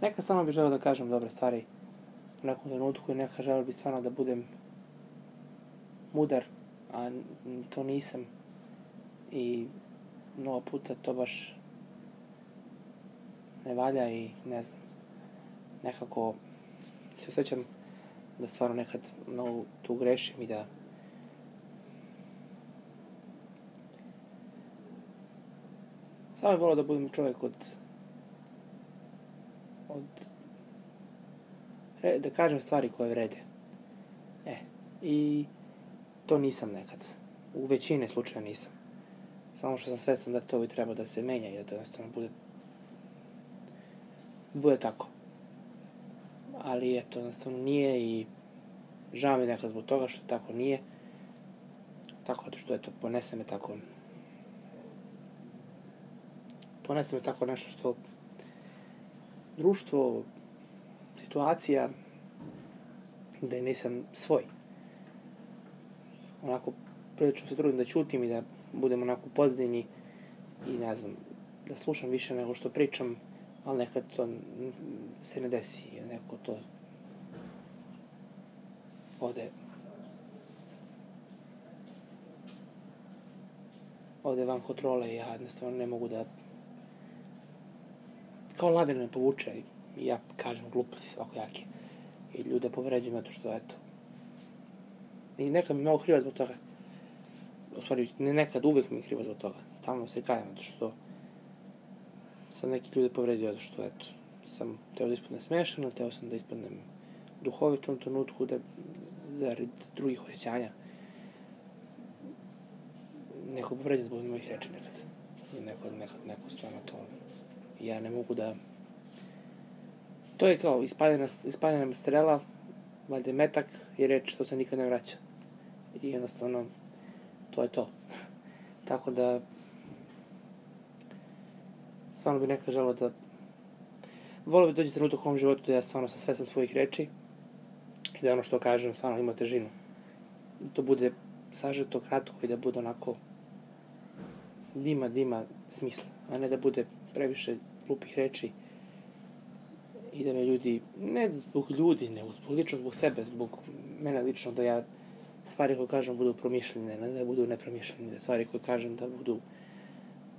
Neka stvarno bih želeo da kažem dobre stvari u nekom trenutku i neka želeo bih stvarno da budem mudar, a to nisam. I mnogo puta to baš ne valja i ne znam. Nekako se osjećam da stvarno nekad mnogo tu grešim i da Samo bih volao da budem čovjek od od da kažem stvari koje vrede. E, i to nisam nekad. U većini slučaja nisam. Samo što sam svestan da to bi trebalo da se menja i da to jednostavno bude bude tako. Ali eto, jednostavno nije i žao mi nekad zbog toga što tako nije. Tako što eto, ponese me tako ponese me tako nešto što društvo, situacija, da nisam svoj. Onako, prilično se trudim da ćutim i da budem onako pozadini i ne znam, da slušam više nego što pričam, ali nekad to se ne desi, neko to ode ode van kontrole ja jednostavno ne mogu da kao lavina me povuče i ja kažem gluposti svako jake i ljude povređujem zato što eto i nekad mi mnogo krivo zbog toga. U stvari ne nekad uvek mi je krivo zbog toga. Stalno se kajem zato što sam neki ljude povredio zato što eto sam teo da ispadnem smešan, ali teo sam da ispadnem duhovit u trenutku da zarad drugih osjećanja neko povređen zbog mojih reči nekad. I neko, nekad neko stvarno to ja ne mogu da to je kao ispaljena, ispaljena strela valjda metak i reč što se nikad ne vraća i jednostavno to je to tako da stvarno bi neka želo da volio bi dođe trenutak u ovom životu da ja stvarno sam svestan svojih reči i da ono što kažem stvarno ima težinu. Da to bude sažeto, kratko i da bude onako dima, dima smisla, a ne da bude previše glupih reči i da me ljudi, ne zbog ljudi, nego zbog lično zbog sebe, zbog mene lično, da ja stvari koje kažem budu promišljene, ne da budu nepromišljene, da stvari koje kažem da budu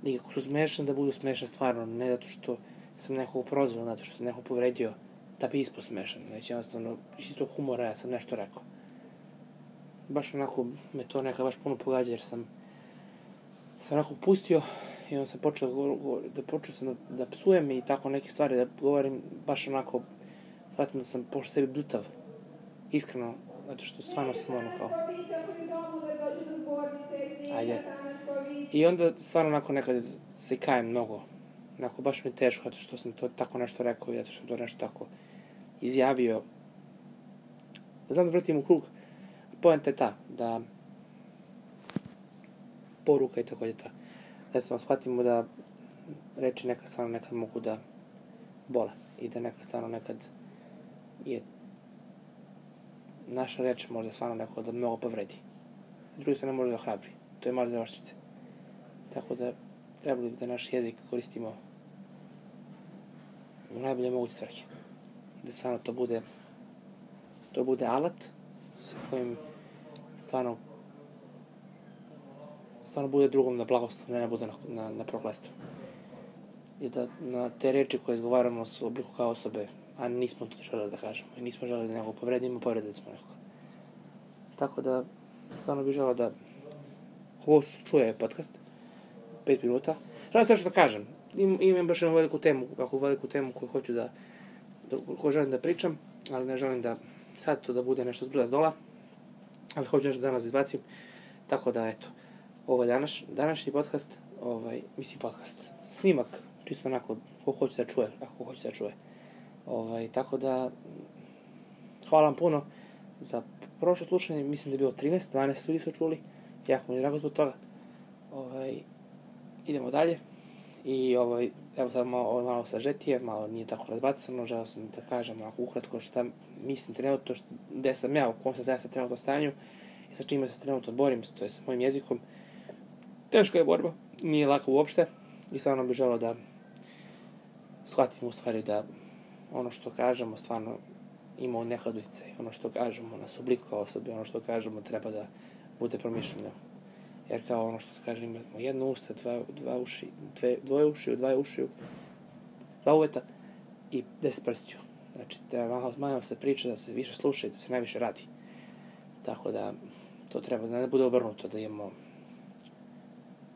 i ako su smešne, da budu smešne stvarno, ne zato što sam nekog prozvao, zato što sam nekog povredio, da bi ispao smešan, već jednostavno iz čistog humora ja sam nešto rekao. Baš onako me to neka baš puno pogađa, jer sam sam onako pustio i onda sam počeo da, da počeo sam da, da psujem i tako neke stvari da govorim baš onako shvatim da sam pošto sebi blutav iskreno zato što stvarno sam ono kao ajde. I onda stvarno onako nekad se kajem mnogo onako baš mi je teško zato što sam to tako nešto rekao i zato što sam to nešto tako izjavio. Znam da vrtim u krug. Poenta je ta da poruka i tako je ta jednostavno shvatimo da reči nekad stvarno nekad mogu da bole i da nekad stvarno nekad je naša reč možda stvarno neko da mnogo povredi. Drugi se ne može da hrabri. To je možda oštrice. Tako da trebali bi da naš jezik koristimo u najbolje moguće svrhe. Da stvarno to bude to bude alat sa kojim stvarno stvarno bude drugom na blagoslov, ne da bude na, na, na proklestvo. I da na te reči koje izgovaramo su obliku kao osobe, a nismo to želeli da kažemo. I nismo želeli da nekog povredimo, povredili smo nekog. Tako da, stvarno bih želeo da ko čuje podcast, pet minuta, želim sve što da kažem. Im, imam baš jednu veliku temu, kako veliku temu koju hoću da, da koju želim da pričam, ali ne želim da sad to da bude nešto zbrda dola, ali hoću nešto danas da izbacim. Tako da, eto, ovo je danas, današnji podcast, ovaj, mislim podcast, snimak, čisto onako, ko hoće da čuje, ako hoće da čuje. Ovaj, tako da, hvala vam puno za prošlo slušanje, mislim da je bilo 13, 12 ljudi su čuli, jako mi je drago zbog toga. Ovaj, idemo dalje. I ovaj, evo sad malo, ovo je malo sažetije, malo nije tako razbacano, želeo sam da kažem onako ukratko šta mislim trenutno, gde sam ja, u kom sam zaista trenutno stanju i sa čime se trenutno borim, to je sa mojim jezikom. Teška je borba, nije lako uopšte i stvarno bih želeo da shvatim u stvari da ono što kažemo stvarno ima nekad. Ono što kažemo nas obliku kao osobe, ono što kažemo treba da bude promišljeno. Jer kao ono što se kaže, imamo jedno usta, dva, dva uši, dve, dvoje uši, dva uši, dva uveta i deset prstiju. Znači, treba malo, malo se priča, da se više sluša i da se najviše radi. Tako da, to treba da ne bude obrnuto, da imamo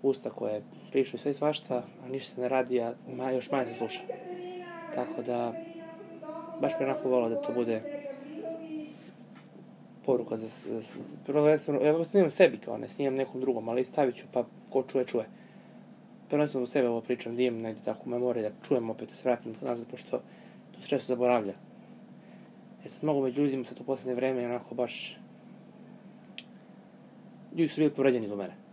usta koje pričaju sve i svašta, a ništa se ne radi, a ma, još manje se sluša. Tako da, baš bi onako volao da to bude poruka za, za, za prvenstveno, ja snimam sebi kao ne snimam nekom drugom, ali stavit ću pa ko čuje, čuje. Prvenstveno za sebe ovo pričam, da imam negdje tako u memoriji, da čujem opet, da se vratim nazad, pošto to se često zaboravlja. E sad mogu među ljudima sad u posljednje vreme onako baš... Ljudi su bili povređeni zbog mene.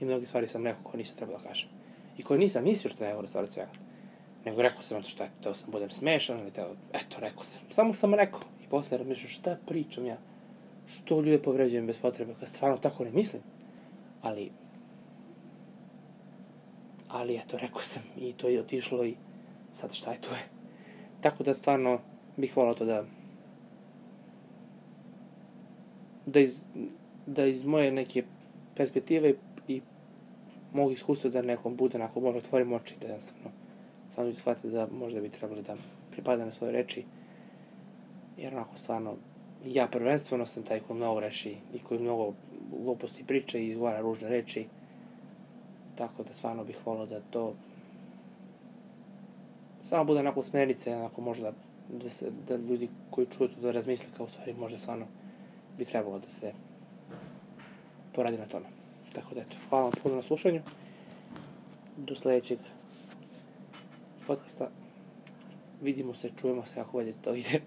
I mnogi stvari sam rekao koje nisam trebao da kažem. I koje nisam mislio što ne evo stvari svega. Nego rekao sam to što eto, teo sam budem smešan, ili teo, eto, rekao sam. Samo sam rekao. I posle razmišljam šta pričam ja. Što ljude povređujem bez potrebe, kad stvarno tako ne mislim. Ali, ali eto, rekao sam i to je otišlo i sad šta je to je. Tako da stvarno bih volao to da da iz, da iz moje neke perspektive i mog iskustva da nekom bude onako možda otvorim oči da jednostavno samo ljudi shvate da možda bi trebali da pripada na svoje reči jer onako stvarno ja prvenstveno sam taj koji mnogo reši i koji mnogo gluposti priča i izgovara ružne reči tako da stvarno bih volao da to samo bude onako smerice, onako možda da, se, da ljudi koji čuju to da razmisle kao stvari možda stvarno bi trebalo da se poradi na tome. Tako da eto, hvala vam puno na slušanju. Do sledećeg podcasta. Vidimo se, čujemo se ako volite to ide.